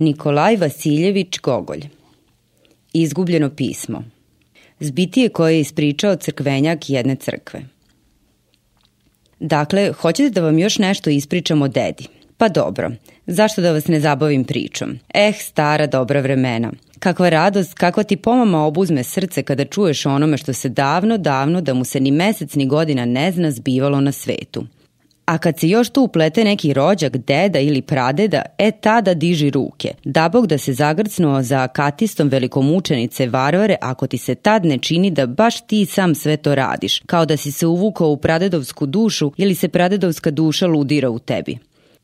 Nikolaj Vasiljević Gogolj Izgubljeno pismo Zbitije koje je ispričao crkvenjak jedne crkve Dakle, hoćete da vam još nešto ispričam o dedi? Pa dobro, zašto da vas ne zabavim pričom? Eh, stara dobra vremena. Kakva radost, kakva ti pomama obuzme srce kada čuješ onome što se davno, davno, da mu se ni mesec ni godina ne zna zbivalo na svetu. A kad se još tu uplete neki rođak, deda ili pradeda, e tada diži ruke. Da bog da se zagrcnuo za katistom velikomučenice varvare ako ti se tad ne čini da baš ti sam sve to radiš, kao da si se uvukao u pradedovsku dušu ili se pradedovska duša ludira u tebi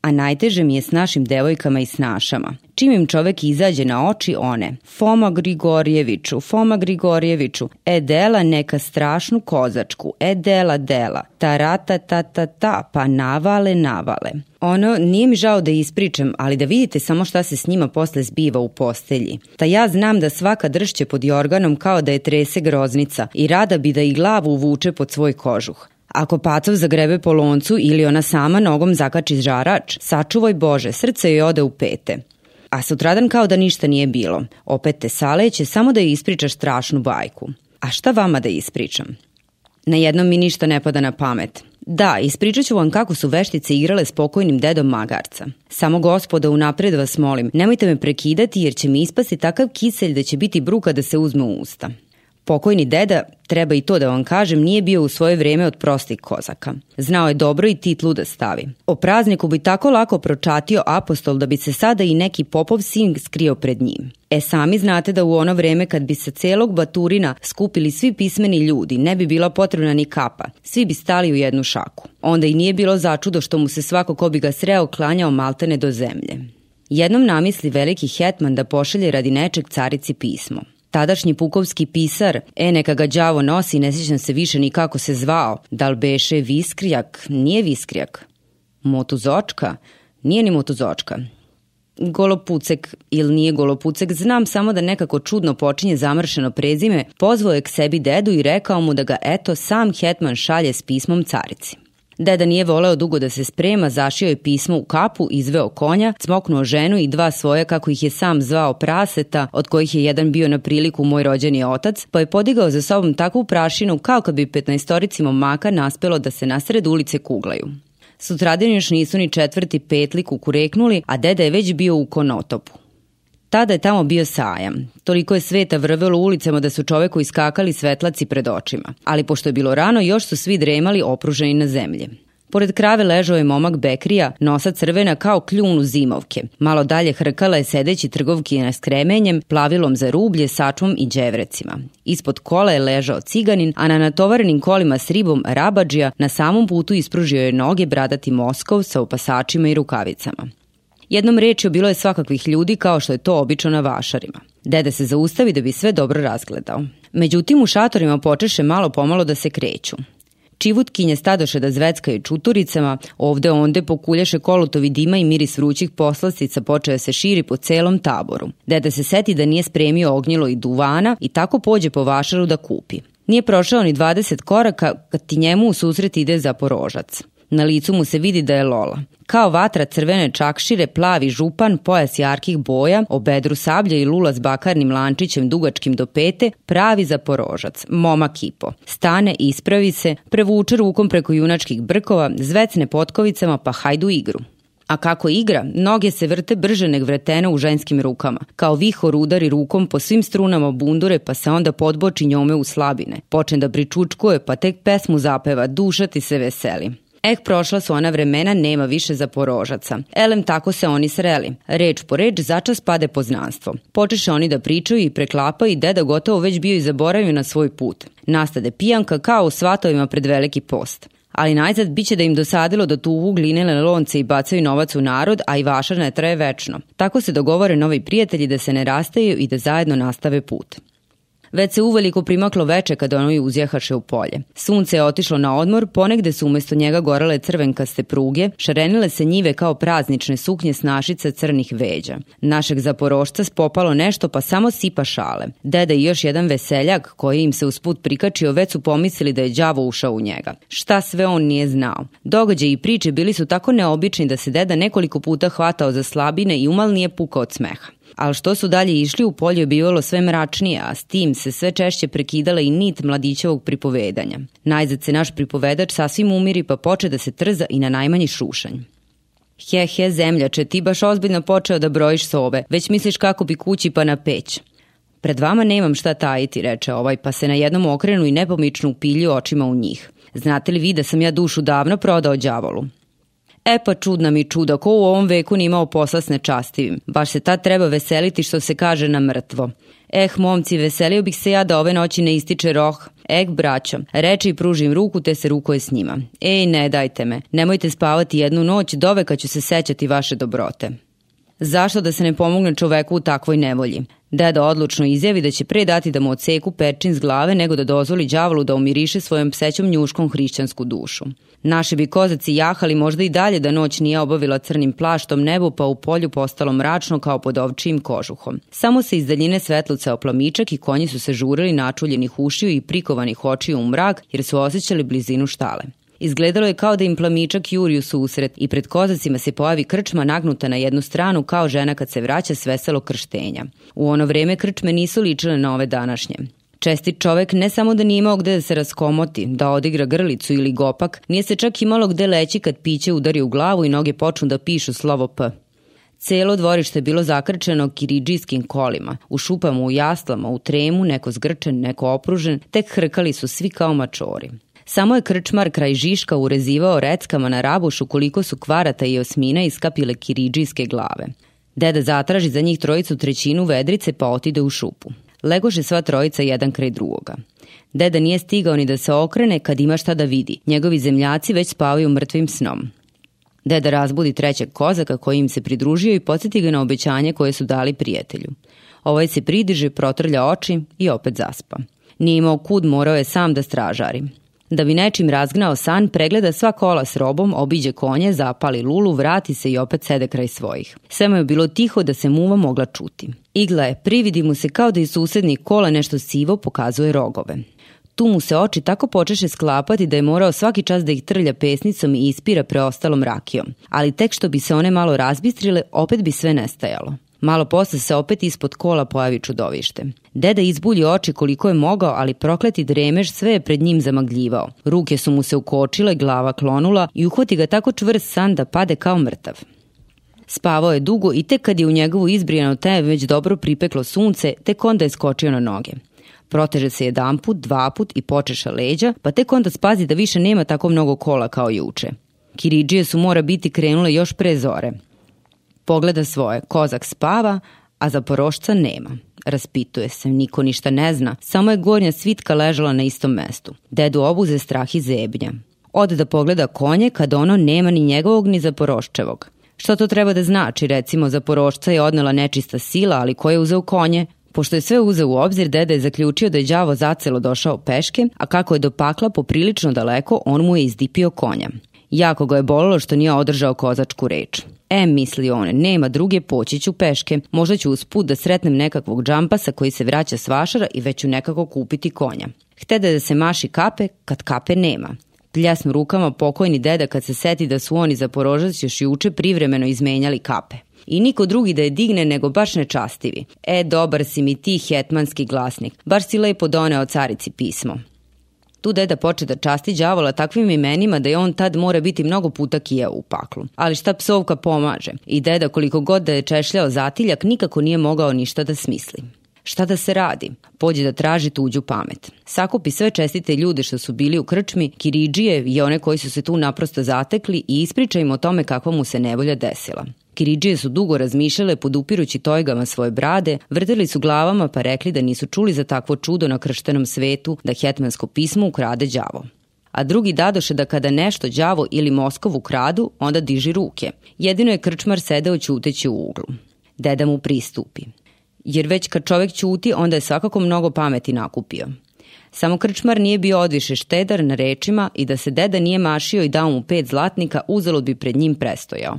a najteže mi je s našim devojkama i snašama. Čim im čovek izađe na oči one, Foma Grigorjeviću, Foma Grigorjeviću, e dela neka strašnu kozačku, e dela dela, ta rata ta ta ta, pa navale navale. Ono, nije mi žao da ispričam, ali da vidite samo šta se s njima posle zbiva u postelji. Ta ja znam da svaka dršće pod jorganom kao da je trese groznica i rada bi da i glavu uvuče pod svoj kožuh. Ako pacov zagrebe po loncu ili ona sama nogom zakači žarač, sačuvaj Bože, srce joj ode u pete. A sutradan kao da ništa nije bilo. Opet te saleće samo da ispričaš strašnu bajku. A šta vama da ispričam? Na jednom mi ništa ne pada na pamet. Da, ispričat ću vam kako su veštice igrale s pokojnim dedom magarca. Samo gospoda unapred vas molim, nemojte me prekidati jer će mi ispasti takav kiselj da će biti bruka da se uzme u usta. Pokojni deda, treba i to da vam kažem, nije bio u svoje vreme od prostih kozaka. Znao je dobro i titlu da stavi. O prazniku bi tako lako pročatio apostol da bi se sada i neki popov sin skrio pred njim. E sami znate da u ono vreme kad bi se celog Baturina skupili svi pismeni ljudi, ne bi bila potrebna ni kapa, svi bi stali u jednu šaku. Onda i nije bilo začudo što mu se svako ko bi ga sreo klanjao maltene do zemlje. Jednom namisli veliki hetman da pošalje radi nečeg carici pismo. Tadašnji pukovski pisar, e neka ga đavo nosi, ne sjećam se više ni kako se zvao, da li beše Viskrijak, nije Viskrijak, Motuzočka, nije ni Motuzočka, Golopucek ili nije Golopucek, znam samo da nekako čudno počinje zamršeno prezime, pozvao je k sebi dedu i rekao mu da ga eto sam Hetman šalje s pismom carici. Deda nije voleo dugo da se sprema, zašio je pismo u kapu, izveo konja, cmoknuo ženu i dva svoja, kako ih je sam zvao praseta, od kojih je jedan bio na priliku moj rođeni otac, pa je podigao za sobom takvu prašinu kao kad bi 15 momaka naspelo da se nasred ulice kuglaju. Sutradan još nisu ni četvrti petli kukureknuli, a deda je već bio u konotopu. Tada je tamo bio sajam. Toliko je sveta vrvelo ulicama da su čoveku iskakali svetlaci pred očima. Ali pošto je bilo rano, još su svi dremali opruženi na zemlje. Pored krave ležao je momak Bekrija, nosa crvena kao kljun u zimovke. Malo dalje hrkala je sedeći trgovkina s kremenjem, plavilom za rublje, sačvom i đevrecima. Ispod kola je ležao ciganin, a na natovarenim kolima s ribom rabađija na samom putu ispružio je noge bradati Moskov sa opasačima i rukavicama. Jednom rečju bilo je svakakvih ljudi kao što je to obično na vašarima. Dede se zaustavi da bi sve dobro razgledao. Međutim, u šatorima počeše malo pomalo da se kreću. Čivutkinje stadoše da zveckaju čuturicama, ovde onde pokuljaše kolutovi dima i miris vrućih poslastica počeo se širi po celom taboru. Deda se seti da nije spremio ognjilo i duvana i tako pođe po vašaru da kupi. Nije prošao ni 20 koraka kad ti njemu u susret ide zaporožac. Na licu mu se vidi da je Lola. Kao vatra crvene čakšire, plavi župan, pojas jarkih boja, o bedru sablja i lula s bakarnim lančićem dugačkim do pete, pravi zaporožac, moma kipo. Stane, ispravi se, prevuče rukom preko junačkih brkova, zvecne potkovicama pa hajdu igru. A kako igra, noge se vrte brže neg vretena u ženskim rukama. Kao vihor udari rukom po svim strunama bundure pa se onda podboči njome u slabine. Počne da pričučkuje pa tek pesmu zapeva, duša ti se veseli. Eh, prošla su ona vremena, nema više zaporožaca. Elem, tako se oni sreli. Reč po reč začas pade poznanstvo. Počeše oni da pričaju i preklapaju i deda gotovo već bio i zaboravio na svoj put. Nastade pijanka kao u svatovima pred veliki post ali najzad biće da im dosadilo da tuvu glinene lonce i bacaju novac u narod, a i vaša ne traje večno. Tako se dogovore novi prijatelji da se ne rastaju i da zajedno nastave put. Već se uveliko primaklo veče kada ono i uzjahaše u polje. Sunce je otišlo na odmor, ponegde su umesto njega gorale crvenkaste pruge, šarenile se njive kao praznične suknje snašice crnih veđa. Našeg zaporošca spopalo nešto pa samo sipa šale. Deda i još jedan veseljak koji im se usput prikačio već su pomislili da je đavo ušao u njega. Šta sve on nije znao. Događaji i priče bili su tako neobični da se deda nekoliko puta hvatao za slabine i umal nije pukao od smeha ali što su dalje išli u polju je bivalo sve mračnije, a s tim se sve češće prekidala i nit mladićevog pripovedanja. Najzad se naš pripovedač sasvim umiri pa poče da se trza i na najmanji šušanj. He, he, zemljače, ti baš ozbiljno počeo da brojiš sove, već misliš kako bi kući pa na peć. Pred vama nemam šta tajiti, reče ovaj, pa se na jednom okrenu i nepomično upilju očima u njih. Znate li vi da sam ja dušu davno prodao đavolu? E pa čudna mi čuda, ko u ovom veku ni imao posla s nečastivim. Baš se tad treba veseliti što se kaže na mrtvo. Eh, momci, veselio bih se ja da ove noći ne ističe roh. Ek, braćo, reči i pružim ruku te se rukoje s njima. Ej, ne dajte me, nemojte spavati jednu noć, doveka ću se sećati vaše dobrote. Zašto da se ne pomogne čoveku u takvoj nevolji? Deda odlučno izjavi da će pre dati da mu odseku pečin s glave nego da dozvoli đavolu da umiriše svojom psećom njuškom hrišćansku dušu. Naši bi kozaci jahali možda i dalje da noć nije obavila crnim plaštom nebu pa u polju postalo mračno kao pod ovčijim kožuhom. Samo se iz daljine svetluca plamičak i konji su se žurili načuljenih ušiju i prikovanih očiju u mrak jer su osjećali blizinu štale. Izgledalo je kao da im plamičak juri u susret i pred kozacima se pojavi krčma nagnuta na jednu stranu kao žena kad se vraća s veselo krštenja. U ono vreme krčme nisu ličile na ove današnje. Čestit čovek ne samo da nije imao gde da se raskomoti, da odigra grlicu ili gopak, nije se čak imalo gde leći kad piće udari u glavu i noge počnu da pišu slovo P. Celo dvorište je bilo zakrčeno kiridžijskim kolima, u šupama, u jaslama, u tremu, neko zgrčen, neko opružen, tek hrkali su svi kao mačori. Samo je krčmar kraj Žiška urezivao reckama na rabušu koliko su kvarata i osmina iskapile kiridžijske glave. Deda zatraži za njih trojicu trećinu vedrice pa otide u šupu. Legoše sva trojica jedan kraj drugoga. Deda nije stigao ni da se okrene kad ima šta da vidi. Njegovi zemljaci već spavaju mrtvim snom. Deda razbudi trećeg kozaka koji im se pridružio i podsjeti ga na obećanje koje su dali prijatelju. Ovaj se pridiže, protrlja oči i opet zaspa. Nije imao kud, morao je sam da stražari. Da bi nečim razgnao san, pregleda sva kola s robom, obiđe konje, zapali lulu, vrati se i opet sede kraj svojih. Sve mu je bilo tiho da se muva mogla čuti. Igla je, prividi mu se kao da iz susednih kola nešto sivo pokazuje rogove. Tu mu se oči tako počeše sklapati da je morao svaki čas da ih trlja pesnicom i ispira preostalom rakijom. Ali tek što bi se one malo razbistrile, opet bi sve nestajalo. Malo posle se opet ispod kola pojavi čudovište. Deda izbulji oči koliko je mogao, ali prokleti dremež sve je pred njim zamagljivao. Ruke su mu se ukočile, glava klonula i uhvati ga tako čvrst san da pade kao mrtav. Spavao je dugo i tek kad je u njegovu izbrijano te već dobro pripeklo sunce, tek onda je skočio na noge. Proteže se jedan put, dva put i počeša leđa, pa tek onda spazi da više nema tako mnogo kola kao juče. Kiridžije su mora biti krenule još pre zore. Pogleda svoje, kozak spava, a zaporošca nema. Raspituje se, niko ništa ne zna, samo je gornja svitka ležala na istom mestu. Dedu obuze strah i zebnja. Ode da pogleda konje kad ono nema ni njegovog ni zaporoščevog. Šta to treba da znači, recimo zaporošca je odnela nečista sila, ali ko je uzeo konje? Pošto je sve uzeo u obzir, deda je zaključio da je đavo zacelo došao peške, a kako je do pakla poprilično daleko, on mu je izdipio konja. Jako ga je bolilo što nije održao kozačku reč. E, misli on, nema druge, poći ću peške. Možda ću usput da sretnem nekakvog džampasa koji se vraća s vašara i već ću nekako kupiti konja. Htede da se maši kape, kad kape nema. Pljasnu rukama pokojni deda kad se seti da su oni za porožac još juče privremeno izmenjali kape. I niko drugi da je digne nego baš nečastivi. E, dobar si mi ti hetmanski glasnik, baš si lepo doneo carici pismo. Tu deda poče da časti đavola takvim imenima da je on tad mora biti mnogo puta kijao u paklu. Ali šta psovka pomaže? I deda koliko god da je češljao zatiljak nikako nije mogao ništa da smisli. Šta da se radi? Pođe da traži tuđu pamet. Sakupi sve čestite ljude što su bili u krčmi, kiridžije i one koji su se tu naprosto zatekli i ispriča im o tome kakva mu se nevolja desila. Kiridžije su dugo razmišljale podupirući tojgama svoje brade, vrteli su glavama pa rekli da nisu čuli za takvo čudo na krštenom svetu da hetmansko pismo ukrade đavo a drugi dadoše da kada nešto đavo ili Moskov ukradu, onda diži ruke. Jedino je krčmar sedeo ćuteći u uglu. Deda mu pristupi. jer već kad čovek ćuti, onda je svakako mnogo pameti nakupio. Samo krčmar nije bio odviše štedar na rečima i da se deda nije mašio i dao mu pet zlatnika, uzalud bi pred njim prestojao.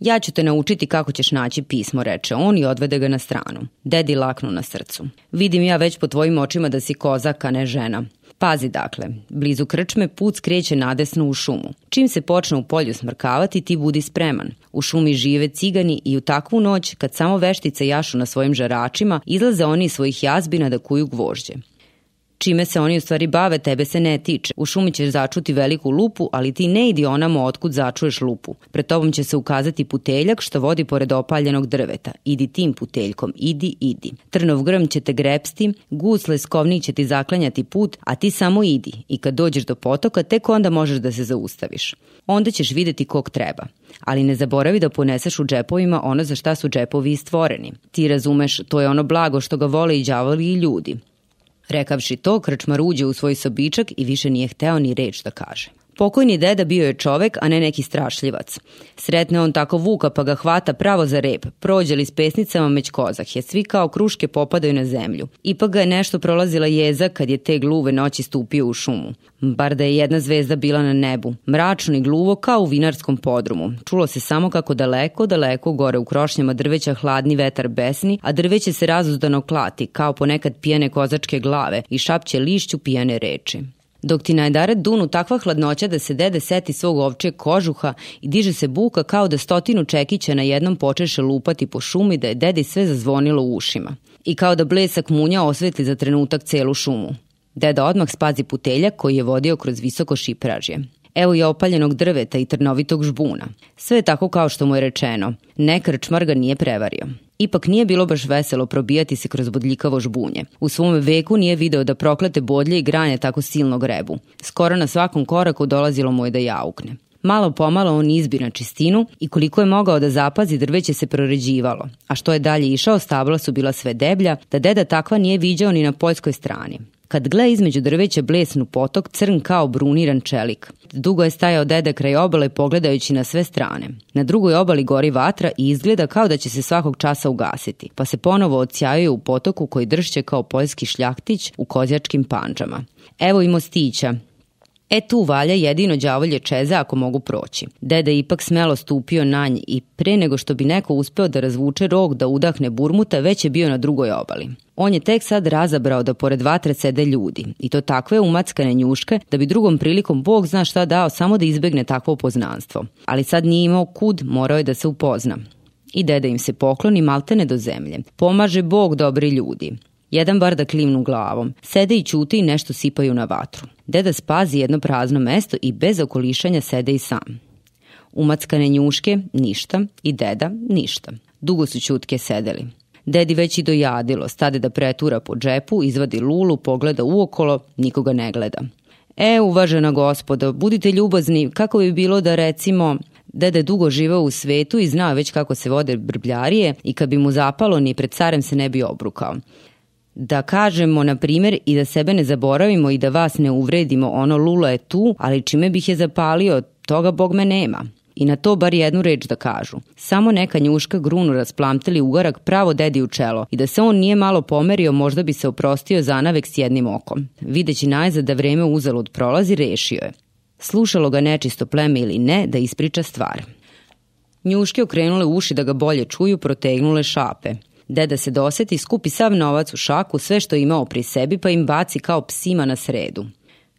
Ja ću te naučiti kako ćeš naći pismo, reče on i odvede ga na stranu. Dedi laknu na srcu. Vidim ja već po tvojim očima da si kozak, a ne žena. Pazi dakle, blizu krčme put skreće nadesno u šumu. Čim se počne u polju smrkavati, ti budi spreman. U šumi žive cigani i u takvu noć, kad samo veštice jašu na svojim žaračima, izlaze oni iz svojih jazbina da kuju gvožđe. Čime se oni u stvari bave, tebe se ne tiče. U šumi ćeš začuti veliku lupu, ali ti ne idi onamo otkud začuješ lupu. Pred tobom će se ukazati puteljak što vodi pored opaljenog drveta. Idi tim puteljkom, idi, idi. Trnov grm će te grepsti, gus leskovnik će ti zaklanjati put, a ti samo idi. I kad dođeš do potoka, tek onda možeš da se zaustaviš. Onda ćeš videti kog treba. Ali ne zaboravi da poneseš u džepovima ono za šta su džepovi stvoreni. Ti razumeš, to je ono blago što ga vole i đavoli i ljudi. Rekavši to, krčmar uđe u svoj sobičak i više nije hteo ni reč da kaže. Pokojni deda bio je čovek, a ne neki strašljivac. Sretne on tako vuka pa ga hvata pravo za rep, prođe li s pesnicama meć kozah, je svi kao kruške popadaju na zemlju. Ipak ga je nešto prolazila jeza kad je te gluve noći stupio u šumu. Bar da je jedna zvezda bila na nebu, mračno i gluvo kao u vinarskom podrumu. Čulo se samo kako daleko, daleko gore u krošnjama drveća hladni vetar besni, a drveće se razuzdano klati, kao ponekad pijane kozačke glave i šapće lišću pijane reči. Dok ti najdare dunu takva hladnoća da se dede seti svog ovče kožuha i diže se buka kao da stotinu čekića na jednom počeše lupati po šumi da je dedi sve zazvonilo u ušima. I kao da blesak munja osvetli za trenutak celu šumu. Deda odmah spazi puteljak koji je vodio kroz visoko šipražje. Evo je opaljenog drveta i trnovitog žbuna. Sve je tako kao što mu je rečeno. Ne krčmar ga nije prevario. Ipak nije bilo baš veselo probijati se kroz bodljikavo žbunje. U svom veku nije video da proklete bodlje i granje tako silno grebu. Skoro na svakom koraku dolazilo mu je da jaukne. Malo pomalo on izbi na čistinu i koliko je mogao da zapazi drveće se proređivalo, a što je dalje išao stabla su bila sve deblja, da deda takva nije viđao ni na poljskoj strani. Kad gle između drveća blesnu potok, crn kao bruniran čelik. Dugo je stajao deda kraj obale pogledajući na sve strane. Na drugoj obali gori vatra i izgleda kao da će se svakog časa ugasiti, pa se ponovo odsjajuje u potoku koji dršće kao poljski šljahtić u kozjačkim panđama. Evo i mostića, E tu valja jedino đavolje čeze ako mogu proći. Deda je ipak smelo stupio na nj i pre nego što bi neko uspeo da razvuče rog da udahne burmuta, već je bio na drugoj obali. On je tek sad razabrao da pored vatre sede ljudi i to takve umackane njuške da bi drugom prilikom Bog zna šta dao samo da izbegne takvo upoznanstvo. Ali sad nije imao kud, morao je da se upozna. I deda im se pokloni maltene do zemlje. Pomaže Bog dobri ljudi. Jedan bar da klimnu glavom. Sede i ćute i nešto sipaju na vatru. Deda spazi jedno prazno mesto i bez okolišanja sede i sam. Umackane njuške, ništa, i deda, ništa. Dugo su ćutke sedeli. Dedi već i dojadilo, stade da pretura po džepu, izvadi lulu, pogleda uokolo, nikoga ne gleda. E, uvažena gospodo, budite ljubazni, kako bi bilo da recimo, Dede dugo živeo u svetu i zna već kako se vode brbljarije i kad bi mu zapalo ni pred carem se ne bi obrukao da kažemo, na primjer, i da sebe ne zaboravimo i da vas ne uvredimo, ono Lula je tu, ali čime bih je zapalio, toga Bog me nema. I na to bar jednu reč da kažu. Samo neka njuška grunu rasplamtili ugarak pravo dedi u čelo i da se on nije malo pomerio, možda bi se oprostio zanavek s jednim okom. Videći najzad da vreme uzalud prolazi, rešio je. Slušalo ga nečisto pleme ili ne da ispriča stvar. Njuške okrenule uši da ga bolje čuju, protegnule šape. Deda se doseti, skupi sav novac u šaku, sve što je imao pri sebi, pa im baci kao psima na sredu.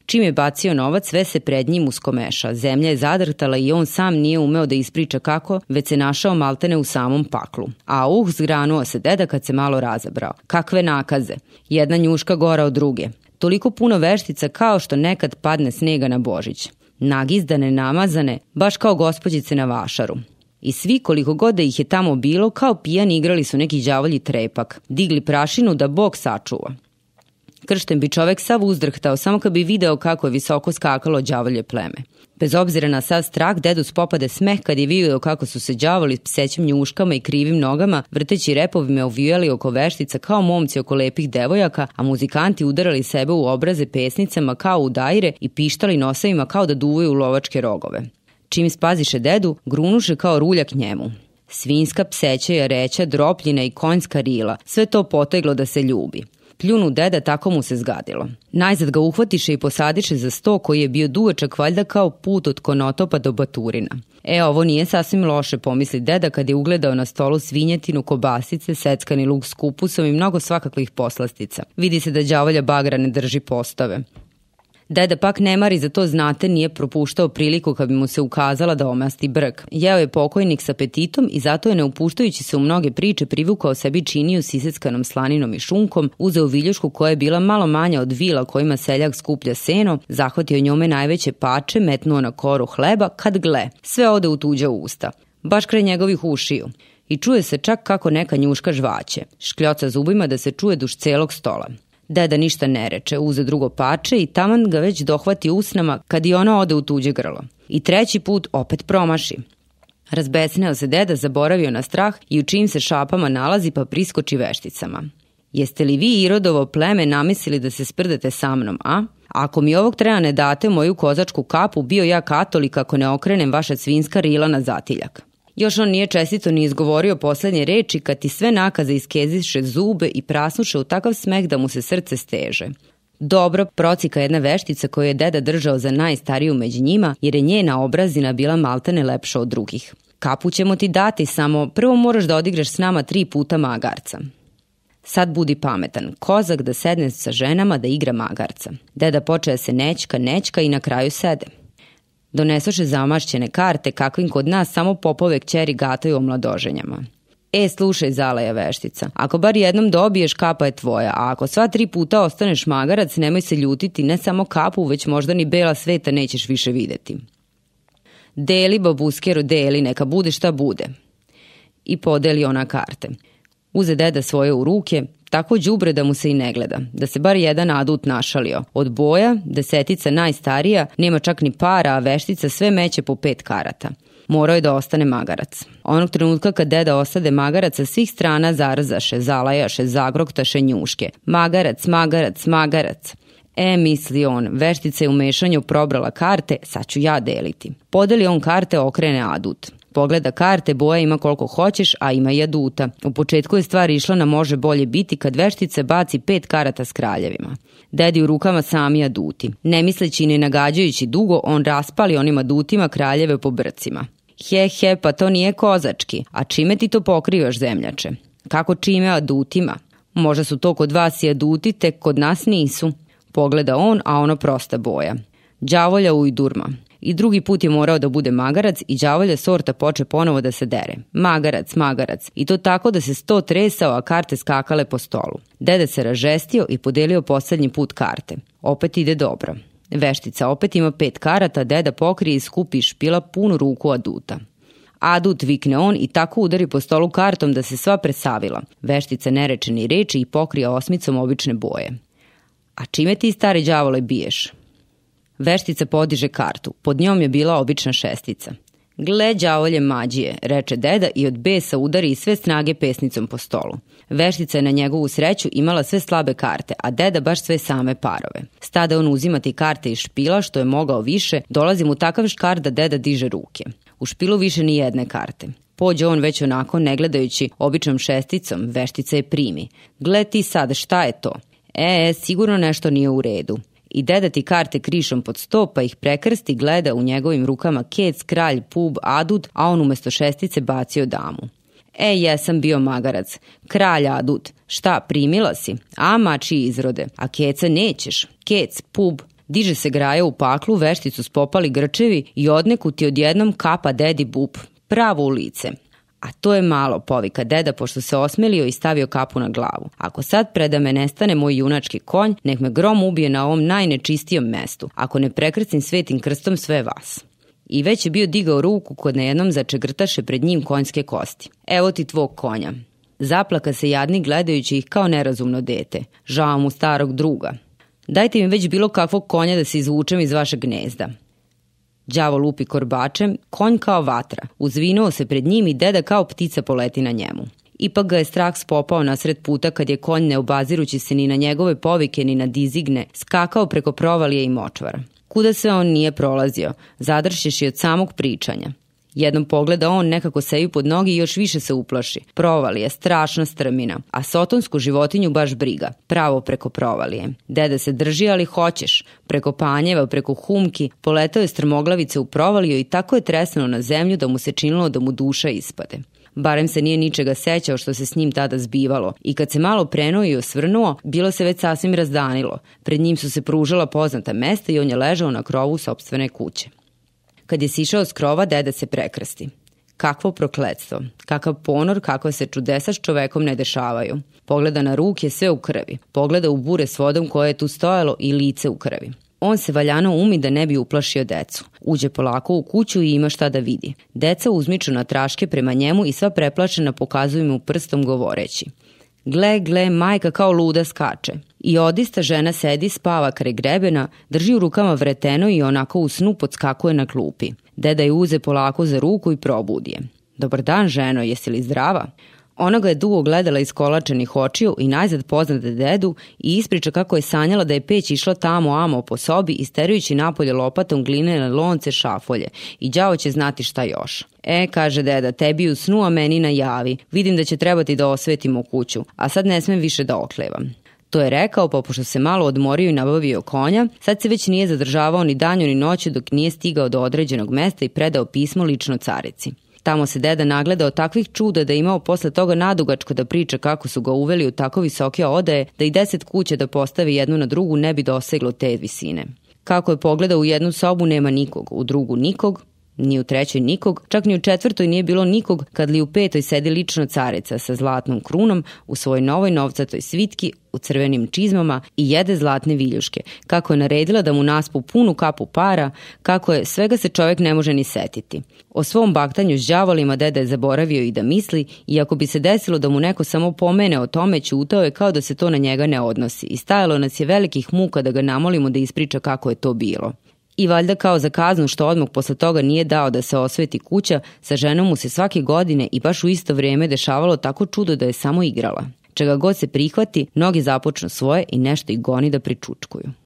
Čim je bacio novac, sve se pred njim uskomeša. Zemlja je zadrtala i on sam nije umeo da ispriča kako, već se našao maltene u samom paklu. A uh, zgranuo se deda kad se malo razabrao. Kakve nakaze. Jedna njuška gora od druge. Toliko puno veštica kao što nekad padne snega na Božić. Nagizdane, namazane, baš kao gospođice na vašaru. I svi koliko god da ih je tamo bilo, kao pijani igrali su neki đavolji trepak, digli prašinu da Bog sačuva. Kršten bi čovek sav uzdrhtao samo kad bi video kako je visoko skakalo đavolje pleme. Bez obzira na sad strah, dedu spopade smeh kad je video kako su se đavoli psećim njuškama i krivim nogama, vrteći repovime uvijali oko veštica kao momci oko lepih devojaka, a muzikanti udarali sebe u obraze pesnicama kao u dajre i pištali nosevima kao da duvaju u lovačke rogove. Čim spaziše dedu, grunuše kao ruljak njemu. Svinska pseća, jareća, dropljina i konjska rila, sve to poteglo da se ljubi. Pljunu deda, tako mu se zgadilo. Najzad ga uhvatiše i posadiše za sto koji je bio dugačak valjda kao put od konotopa do baturina. E, ovo nije sasvim loše, pomisli deda kad je ugledao na stolu svinjetinu, kobasice, seckani luk s kupusom i mnogo svakakvih poslastica. Vidi se da đavolja bagra ne drži postave. Deda pak ne mari za to znate nije propuštao priliku kad bi mu se ukazala da omasti brk. Jeo je pokojnik sa apetitom i zato je ne upuštajući se u mnoge priče privukao sebi činiju s iseckanom slaninom i šunkom, uzeo viljušku koja je bila malo manja od vila kojima seljak skuplja seno, zahvatio njome najveće pače, metnuo na koru hleba, kad gle, sve ode u tuđa usta. Baš kraj njegovih ušiju i čuje se čak kako neka njuška žvaće. Škljoca zubima da se čuje duž celog stola. Deda ništa ne reče, uze drugo pače i taman ga već dohvati usnama kad i ona ode u tuđe grlo. I treći put opet promaši. Razbesneo se deda, zaboravio na strah i u čim se šapama nalazi pa priskoči vešticama. Jeste li vi Irodovo pleme namislili da se sprdete sa mnom, a? Ako mi ovog trena ne date moju kozačku kapu, bio ja katolik ako ne okrenem vaša svinska rila na zatiljak. Još on nije čestito ni izgovorio poslednje reči kad ti sve nakaze iskeziše zube i prasnuše u takav smeh da mu se srce steže. Dobro, procika jedna veštica koju je deda držao za najstariju među njima, jer je njena obrazina bila maltene lepša od drugih. Kapu ćemo ti dati, samo prvo moraš da odigraš s nama tri puta magarca. Sad budi pametan, kozak da sedne sa ženama da igra magarca. Deda počeja se nećka, nećka i na kraju sede. Donesoše zamašćene karte kakvim kod nas samo popove kćeri gataju o mladoženjama. E, slušaj, zalaja veštica, ako bar jednom dobiješ, kapa je tvoja, a ako sva tri puta ostaneš magarac, nemoj se ljutiti, ne samo kapu, već možda ni bela sveta nećeš više videti. Deli, babuskero, deli, neka bude šta bude. I podeli ona karte. Uze deda svoje u ruke, tako đubre da mu se i ne gleda, da se bar jedan adut našalio. Od boja, desetica najstarija, nema čak ni para, a veštica sve meće po pet karata. Morao je da ostane magarac. Onog trenutka kad deda osade magarac sa svih strana zarazaše, zalajaše, zagroktaše njuške. Magarac, magarac, magarac. E, misli on, veštica je u mešanju probrala karte, sad ću ja deliti. Podeli on karte, okrene adut. Pogleda karte, boja ima koliko hoćeš, a ima i aduta. U početku je stvar išla na može bolje biti kad veštica baci pet karata s kraljevima. Dedi u rukama sami aduti. Ne misleći ni nagađajući dugo, on raspali onim adutima kraljeve po brcima. He, he, pa to nije kozački. A čime ti to pokrivaš, zemljače? Kako čime adutima? Možda su to kod vas i aduti, tek kod nas nisu. Pogleda on, a ono prosta boja. Đavolja ujdurma. I drugi put je morao da bude magarac i đavolja sorta poče ponovo da se dere. Magarac, magarac. I to tako da se sto tresao, a karte skakale po stolu. Dede se ražestio i podelio poslednji put karte. Opet ide dobro. Veštica opet ima pet karata, deda pokrije i skupi špila punu ruku aduta. Adut vikne on i tako udari po stolu kartom da se sva presavila. Veštica ne reče ni reči i pokrija osmicom obične boje. A čime ti stari đavole biješ? Veštica podiže kartu. Pod njom je bila obična šestica. Gle đavolje mađije, reče deda i od besa udari sve snage pesnicom po stolu. Veštica je na njegovu sreću imala sve slabe karte, a deda baš sve same parove. Stade on uzimati karte iz špila, što je mogao više, dolazi mu takav škar da deda diže ruke. U špilu više ni jedne karte. Pođe on već onako, ne gledajući običnom šesticom, veštica je primi. Gle ti sad, šta je to? E, sigurno nešto nije u redu i deda ti karte krišom pod sto pa ih prekrsti gleda u njegovim rukama kec, kralj, pub, adut, a on umesto šestice bacio damu. E, jesam bio magarac. Kralj adut. Šta, primila si? A, mači izrode. A keca nećeš. Kec, pub, Diže se graja u paklu, vešticu spopali grčevi i odneku ti odjednom kapa dedi bub. Pravo u lice. A to je malo, povika deda, pošto se osmelio i stavio kapu na glavu. Ako sad preda me nestane moj junački konj, nek me grom ubije na ovom najnečistijom mestu, ako ne prekrcim svetim krstom sve vas. I već je bio digao ruku kod na jednom začegrtaše pred njim konjske kosti. Evo ti tvog konja. Zaplaka se jadni gledajući ih kao nerazumno dete. Žao mu starog druga. Dajte mi već bilo kakvog konja da se izvučem iz vašeg gnezda. Đavo lupi korbačem, konj kao vatra, uzvinuo se pred njim i deda kao ptica poleti na njemu. Ipak ga je strah spopao nasred puta kad je konj ne obazirući se ni na njegove povike ni na dizigne, skakao preko provalije i močvara. Kuda se on nije prolazio, zadršeš i od samog pričanja. Jednom pogleda on nekako sebi pod nogi i još više se uplaši. Provalije, strašna strmina, a sotonsku životinju baš briga. Pravo preko provalije. Deda se drži, ali hoćeš. Preko panjeva, preko humki, poletao je strmoglavice u provaliju i tako je tresano na zemlju da mu se činilo da mu duša ispade. Barem se nije ničega sećao što se s njim tada zbivalo i kad se malo prenuo i osvrnuo, bilo se već sasvim razdanilo. Pred njim su se pružala poznata mesta i on je ležao na krovu sobstvene kuće. Kad je sišao s krova, deda se prekrsti. Kakvo prokledstvo, kakav ponor, kakva se čudesa s čovekom ne dešavaju. Pogleda na ruke, sve u krvi. Pogleda u bure s vodom koje je tu stojalo i lice u krvi. On se valjano umi da ne bi uplašio decu. Uđe polako u kuću i ima šta da vidi. Deca uzmiču na traške prema njemu i sva preplašena pokazuju mu prstom govoreći. Gle, gle, majka kao luda skače. I odista žena sedi, spava kraj grebena, drži u rukama vreteno i onako u snu podskakuje na klupi. Deda je uze polako za ruku i probudi je. Dobar dan, ženo, jesi li zdrava? Ona ga je dugo gledala iz kolačenih očiju i najzad poznate dedu i ispriča kako je sanjala da je peć išla tamo amo po sobi isterujući napolje lopatom glinene lonce šafolje i đavo će znati šta još. E, kaže deda, tebi u snu, a meni na javi. Vidim da će trebati da osvetimo kuću, a sad ne smem više da oklevam. To je rekao, pa pošto se malo odmorio i nabavio konja, sad se već nije zadržavao ni danju ni noću dok nije stigao do određenog mesta i predao pismo lično carici. Tamo se deda nagledao takvih čuda da je imao posle toga nadugačko da priča kako su ga uveli u tako visoke odaje da i deset kuća da postavi jednu na drugu ne bi doseglo te visine. Kako je pogledao u jednu sobu nema nikog, u drugu nikog, Ni u trećoj nikog, čak ni u četvrtoj nije bilo nikog kad li u petoj sedi lično careca sa zlatnom krunom u svojoj novoj novcatoj svitki u crvenim čizmama i jede zlatne viljuške, kako je naredila da mu naspu punu kapu para, kako je svega se čovek ne može ni setiti. O svom baktanju s đavolima deda je zaboravio i da misli, i ako bi se desilo da mu neko samo pomene o tome, ćutao je kao da se to na njega ne odnosi i stajalo nas je velikih muka da ga namolimo da ispriča kako je to bilo. I valjda kao za kaznu što odmah posle toga nije dao da se osveti kuća, sa ženom mu se svake godine i baš u isto vrijeme dešavalo tako čudo da je samo igrala. Čega god se prihvati, mnogi započnu svoje i nešto ih goni da pričučkuju.